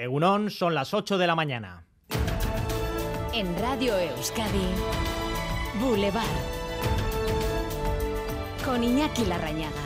Egunon, son las 8 de la mañana. En Radio Euskadi, Boulevard. Con Iñaki Larrañaga.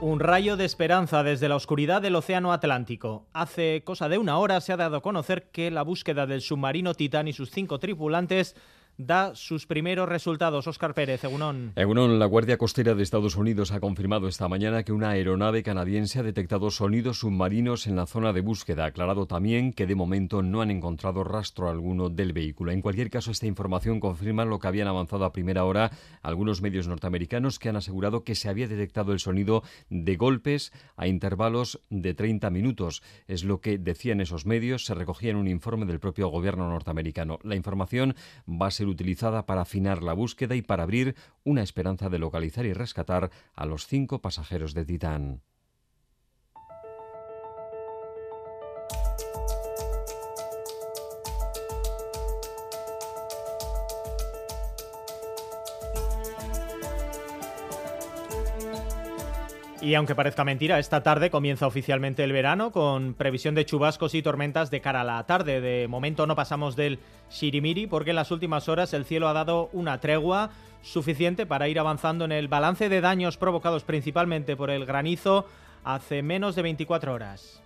Un rayo de esperanza desde la oscuridad del Océano Atlántico. Hace cosa de una hora se ha dado a conocer que la búsqueda del submarino Titán y sus cinco tripulantes da sus primeros resultados. Óscar Pérez, Egunon. Egunon, la Guardia Costera de Estados Unidos ha confirmado esta mañana que una aeronave canadiense ha detectado sonidos submarinos en la zona de búsqueda. Ha aclarado también que de momento no han encontrado rastro alguno del vehículo. En cualquier caso, esta información confirma lo que habían avanzado a primera hora algunos medios norteamericanos que han asegurado que se había detectado el sonido de golpes a intervalos de 30 minutos. Es lo que decían esos medios, se recogía en un informe del propio gobierno norteamericano. La información va a ser utilizada para afinar la búsqueda y para abrir una esperanza de localizar y rescatar a los cinco pasajeros de Titán. Y aunque parezca mentira, esta tarde comienza oficialmente el verano con previsión de chubascos y tormentas de cara a la tarde. De momento no pasamos del shirimiri porque en las últimas horas el cielo ha dado una tregua suficiente para ir avanzando en el balance de daños provocados principalmente por el granizo hace menos de 24 horas.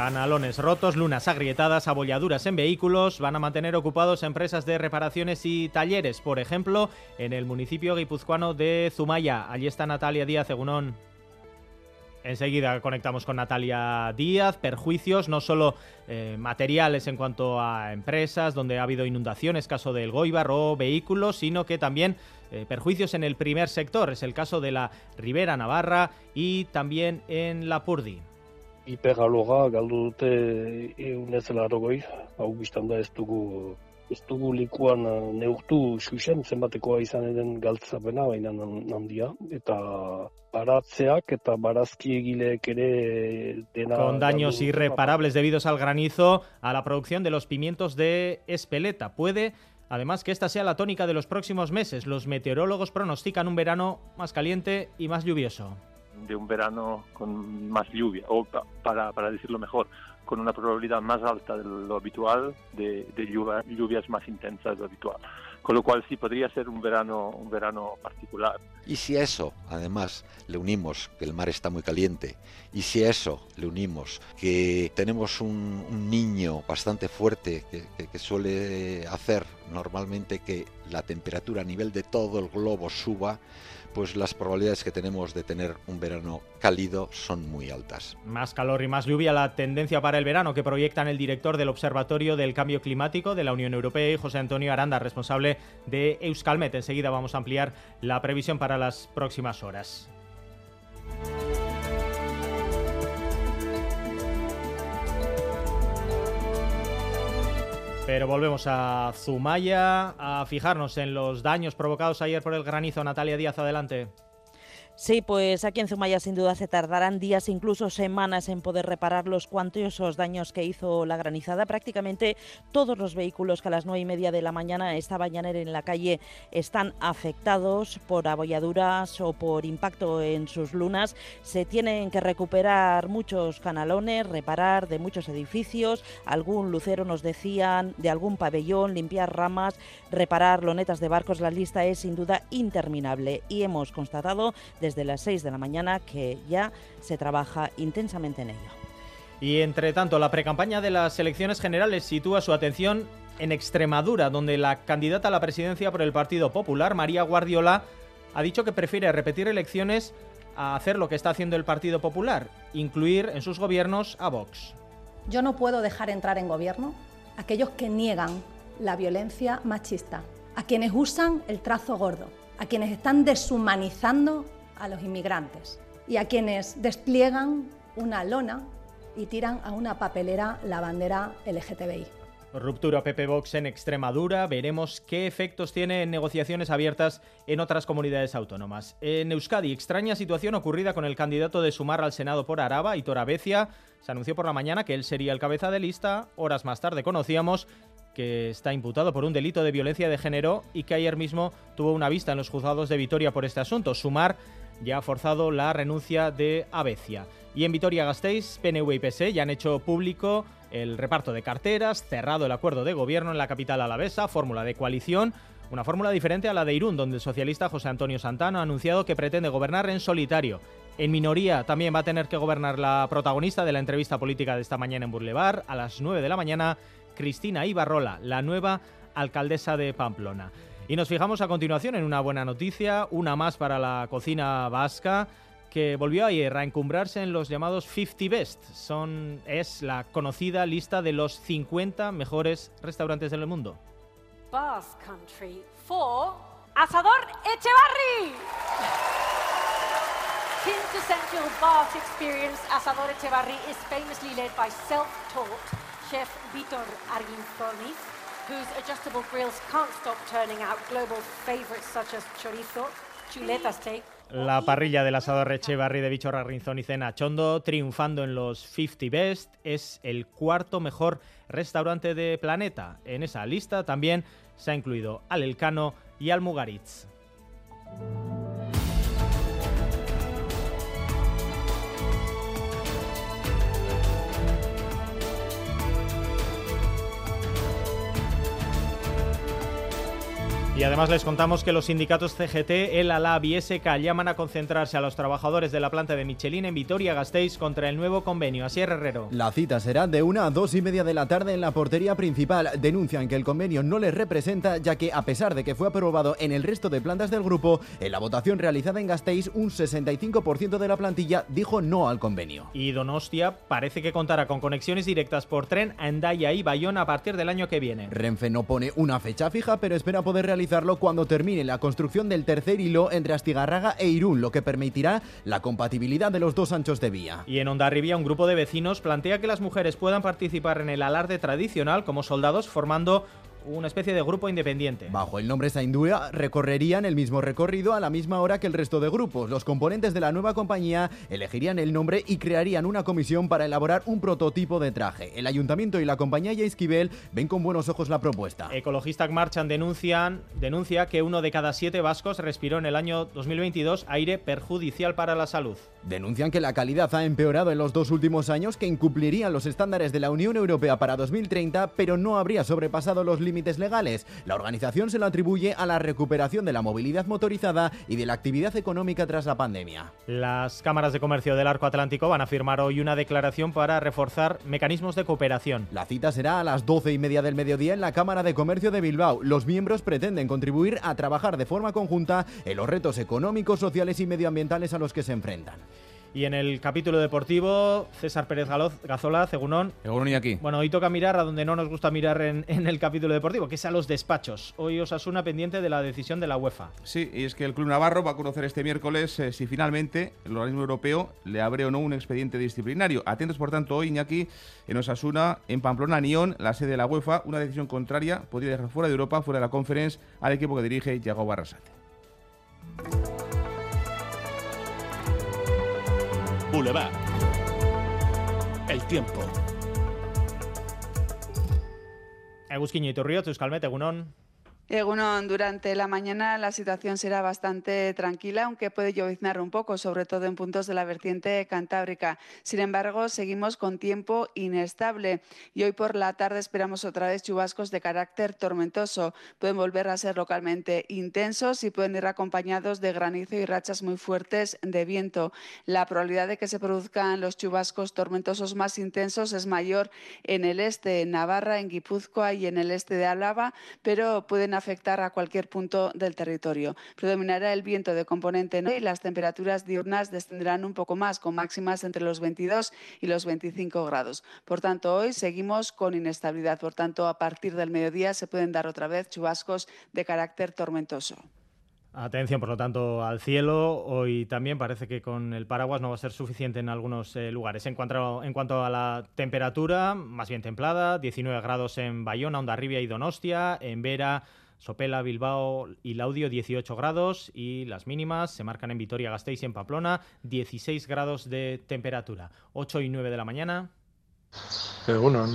Canalones rotos, lunas agrietadas, abolladuras en vehículos van a mantener ocupados empresas de reparaciones y talleres, por ejemplo, en el municipio guipuzcoano de Zumaya. Allí está Natalia Díaz Egunón. Enseguida conectamos con Natalia Díaz. Perjuicios no solo eh, materiales en cuanto a empresas donde ha habido inundaciones, caso del Goibar o vehículos, sino que también eh, perjuicios en el primer sector. Es el caso de la Ribera Navarra y también en la Purdi. Hiperaloga galdu dute eunez larogoi, hau biztan da ez dugu ez dugu likuan neurtu xuxen zenbatekoa izan eden galtzapena baina handia eta baratzeak eta barazki egileek ere dena Con daños irreparables debidos al granizo a la producción de los pimientos de Espeleta. Puede Además, que esta sea la tónica de los próximos meses. Los meteorólogos pronostican un verano más caliente y más lluvioso. De un verano con más lluvia, o pa- para, para decirlo mejor, con una probabilidad más alta de lo habitual de, de lluvia- lluvias más intensas de lo habitual. Con lo cual sí podría ser un verano, un verano particular. Y si a eso, además, le unimos que el mar está muy caliente, y si a eso le unimos que tenemos un, un niño bastante fuerte que, que- que suele hacer normalmente que la temperatura a nivel de todo el globo suba, pues las probabilidades que tenemos de tener un verano cálido son muy altas. Más calor y más lluvia, la tendencia para el verano que proyectan el director del Observatorio del Cambio Climático de la Unión Europea y José Antonio Aranda, responsable de Euskalmet. Enseguida vamos a ampliar la previsión para las próximas horas. Pero volvemos a Zumaya, a fijarnos en los daños provocados ayer por el granizo. Natalia Díaz, adelante. Sí, pues aquí en Zumaya sin duda se tardarán días, incluso semanas en poder reparar los cuantiosos daños que hizo la granizada. Prácticamente todos los vehículos que a las nueve y media de la mañana estaban ya en la calle están afectados por abolladuras o por impacto en sus lunas. Se tienen que recuperar muchos canalones, reparar de muchos edificios, algún lucero nos decían, de algún pabellón, limpiar ramas, reparar lonetas de barcos. La lista es sin duda interminable y hemos constatado desde las 6 de la mañana que ya se trabaja intensamente en ello. Y entre tanto, la precampaña de las elecciones generales sitúa su atención en Extremadura, donde la candidata a la presidencia por el Partido Popular, María Guardiola, ha dicho que prefiere repetir elecciones a hacer lo que está haciendo el Partido Popular, incluir en sus gobiernos a Vox. Yo no puedo dejar entrar en gobierno a aquellos que niegan la violencia machista, a quienes usan el trazo gordo, a quienes están deshumanizando a los inmigrantes y a quienes despliegan una lona y tiran a una papelera la bandera LGTBI. Ruptura PP Vox en Extremadura. Veremos qué efectos tiene en negociaciones abiertas en otras comunidades autónomas. En Euskadi, extraña situación ocurrida con el candidato de Sumar al Senado por Araba, Hitor Abecia. Se anunció por la mañana que él sería el cabeza de lista. Horas más tarde conocíamos que está imputado por un delito de violencia de género y que ayer mismo tuvo una vista en los juzgados de Vitoria por este asunto. Sumar ya ha forzado la renuncia de Abecia. Y en Vitoria-Gasteiz, PNV y PS ya han hecho público el reparto de carteras, cerrado el acuerdo de gobierno en la capital alavesa, fórmula de coalición, una fórmula diferente a la de Irún, donde el socialista José Antonio Santana ha anunciado que pretende gobernar en solitario. En minoría también va a tener que gobernar la protagonista de la entrevista política de esta mañana en Burlevar, a las 9 de la mañana, Cristina Ibarrola, la nueva alcaldesa de Pamplona. Y nos fijamos a continuación en una buena noticia, una más para la cocina vasca que volvió ayer a encumbrarse en los llamados 50 Best. Son, es la conocida lista de los 50 mejores restaurantes del mundo. Basque Country for Asador Echevarri. Quintessential Basque experience, Asador Echevarri is famously led by self-taught chef Vitor Arginzoni, whose adjustable grills can't stop turning out global favorites such as chorizo, chuleta steak, la parrilla del asador Echevarri de Bicho Rinzón y Cena Chondo, triunfando en los 50 Best, es el cuarto mejor restaurante de planeta. En esa lista también se ha incluido Al Elcano y Al Mugaritz. Y además les contamos que los sindicatos CGT, el ALAB y SK llaman a concentrarse a los trabajadores de la planta de Michelin en Vitoria-Gasteiz contra el nuevo convenio. Así es, Herrero. La cita será de una a dos y media de la tarde en la portería principal. Denuncian que el convenio no les representa, ya que a pesar de que fue aprobado en el resto de plantas del grupo, en la votación realizada en Gasteiz, un 65% de la plantilla dijo no al convenio. Y Donostia parece que contará con conexiones directas por tren a Endaya y Bayón a partir del año que viene. Renfe no pone una fecha fija, pero espera poder realizar cuando termine la construcción del tercer hilo entre Astigarraga e Irún, lo que permitirá la compatibilidad de los dos anchos de vía. Y en Ondarribia, un grupo de vecinos plantea que las mujeres puedan participar en el alarde tradicional como soldados formando una especie de grupo independiente. Bajo el nombre Saindúa recorrerían el mismo recorrido a la misma hora que el resto de grupos. Los componentes de la nueva compañía elegirían el nombre y crearían una comisión para elaborar un prototipo de traje. El ayuntamiento y la compañía Esquivel ven con buenos ojos la propuesta. Ecologistas Marchan denuncian, denuncia que uno de cada siete vascos respiró en el año 2022 aire perjudicial para la salud. Denuncian que la calidad ha empeorado en los dos últimos años, que incumplirían los estándares de la Unión Europea para 2030, pero no habría sobrepasado los límites legales. La organización se lo atribuye a la recuperación de la movilidad motorizada y de la actividad económica tras la pandemia. Las cámaras de comercio del Arco Atlántico van a firmar hoy una declaración para reforzar mecanismos de cooperación. La cita será a las doce y media del mediodía en la Cámara de Comercio de Bilbao. Los miembros pretenden contribuir a trabajar de forma conjunta en los retos económicos, sociales y medioambientales a los que se enfrentan. Y en el capítulo deportivo, César Pérez Gazola, Cegunón. y aquí. Bueno, hoy toca mirar a donde no nos gusta mirar en, el capítulo deportivo, que es a los despachos. Hoy Osasuna pendiente de la decisión de la UEFA. Sí, y es que el Club Navarro va a conocer este miércoles eh, si finalmente el organismo europeo le abre o no un expediente disciplinario. Atentos, por tanto, hoy, Iñaki, en Osasuna, en Pamplona, Nión, la sede de la UEFA, una decisión contraria podría dejar fuera de Europa, fuera de la conference, al equipo que dirige Yago Barrasate. Boulevard. El tiempo. Egusquiño y Turriot, Euskalmet, Egunon. Egunon, durante la mañana la situación será bastante tranquila, aunque puede lloviznar un poco, sobre todo en puntos de la vertiente cantábrica. Sin embargo, seguimos con tiempo inestable y hoy por la tarde esperamos otra vez chubascos de carácter tormentoso. Pueden volver a ser localmente intensos y pueden ir acompañados de granizo y rachas muy fuertes de viento. La probabilidad de que se produzcan los chubascos tormentosos más intensos es mayor en el este, en Navarra, en Guipúzcoa y en el este de Álava, pero pueden afectar a cualquier punto del territorio. Predominará el viento de componente norte y las temperaturas diurnas descenderán un poco más, con máximas entre los 22 y los 25 grados. Por tanto, hoy seguimos con inestabilidad. Por tanto, a partir del mediodía se pueden dar otra vez chubascos de carácter tormentoso. Atención, por lo tanto, al cielo. Hoy también parece que con el paraguas no va a ser suficiente en algunos eh, lugares. En cuanto, en cuanto a la temperatura, más bien templada, 19 grados en Bayona, Ondarribia y Donostia, en Vera, Sopela, Bilbao y Laudio 18 grados y las mínimas se marcan en Vitoria-Gasteiz y en Pamplona 16 grados de temperatura. 8 y 9 de la mañana. Egunon,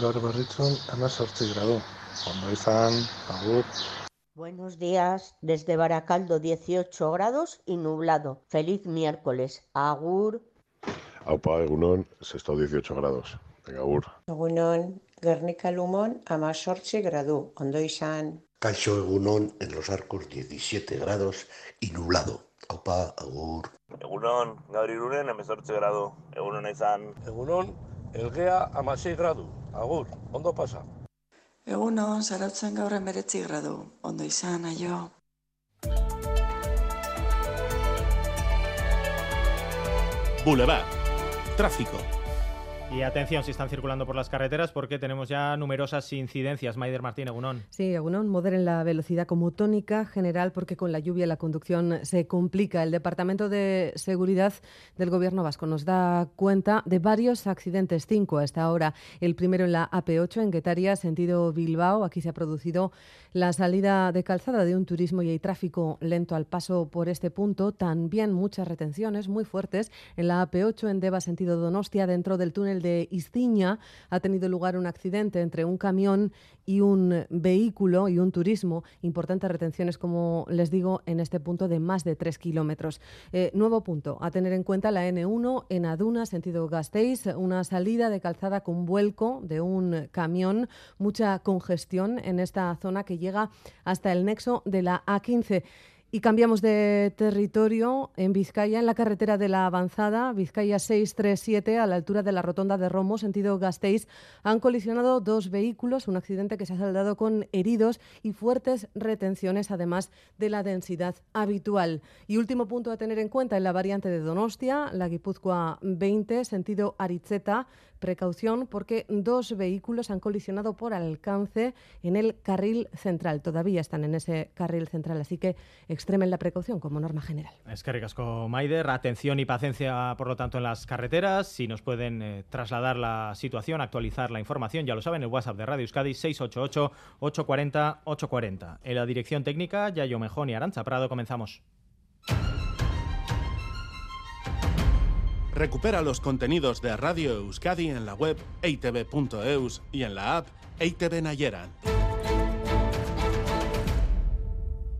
gaur berritzun 18 grado. Ondo izan, agur. Buenos días, desde Baracaldo 18 grados y nublado. Feliz miércoles. Agur. Aupa, Egunon, sexto 18 grados. Venga, agur. Egunon, Guernica Lumón, Amasorche gradu. Ondo izan. Caixo Egunon, en los arcos 17 grados y nublado. Aupa, agur. Egunon, gaur irunen, emezortze gradu. Egunon izan. Egunon, elgea amasei gradu. Agur, ondo pasa. Egunon, zarautzen gaur emeretzi gradu. Ondo izan, aio. Boulevard. Tráfico. Y atención si están circulando por las carreteras porque tenemos ya numerosas incidencias. Maider Martín, Egunón. Sí, Egunón, moderen la velocidad como tónica general porque con la lluvia la conducción se complica. El Departamento de Seguridad del Gobierno Vasco nos da cuenta de varios accidentes, cinco hasta ahora. El primero en la AP8 en Guetaria, sentido Bilbao. Aquí se ha producido la salida de calzada de un turismo y hay tráfico lento al paso por este punto. También muchas retenciones muy fuertes en la AP8 en Deva, sentido Donostia, dentro del túnel de Isciña ha tenido lugar un accidente entre un camión y un vehículo y un turismo. Importantes retenciones, como les digo, en este punto de más de tres kilómetros. Eh, nuevo punto a tener en cuenta la N1 en Aduna, sentido Gasteiz, una salida de calzada con vuelco de un camión, mucha congestión en esta zona que llega hasta el nexo de la A15. Y cambiamos de territorio en Vizcaya, en la carretera de la avanzada, Vizcaya 637, a la altura de la rotonda de Romo, sentido Gasteiz, han colisionado dos vehículos, un accidente que se ha saldado con heridos y fuertes retenciones, además de la densidad habitual. Y último punto a tener en cuenta en la variante de Donostia, la Guipúzcoa 20, sentido Aritzeta, precaución porque dos vehículos han colisionado por alcance en el carril central. Todavía están en ese carril central, así que extremen la precaución como norma general. Es que ricasco, Maider. Atención y paciencia, por lo tanto, en las carreteras. Si nos pueden eh, trasladar la situación, actualizar la información, ya lo saben, el WhatsApp de Radio Euskadi 688-840-840. En la dirección técnica, Yayo Mejón y Arancha Prado, comenzamos. Recupera los contenidos de Radio Euskadi en la web eitv.eus y en la app EITV Nayeran.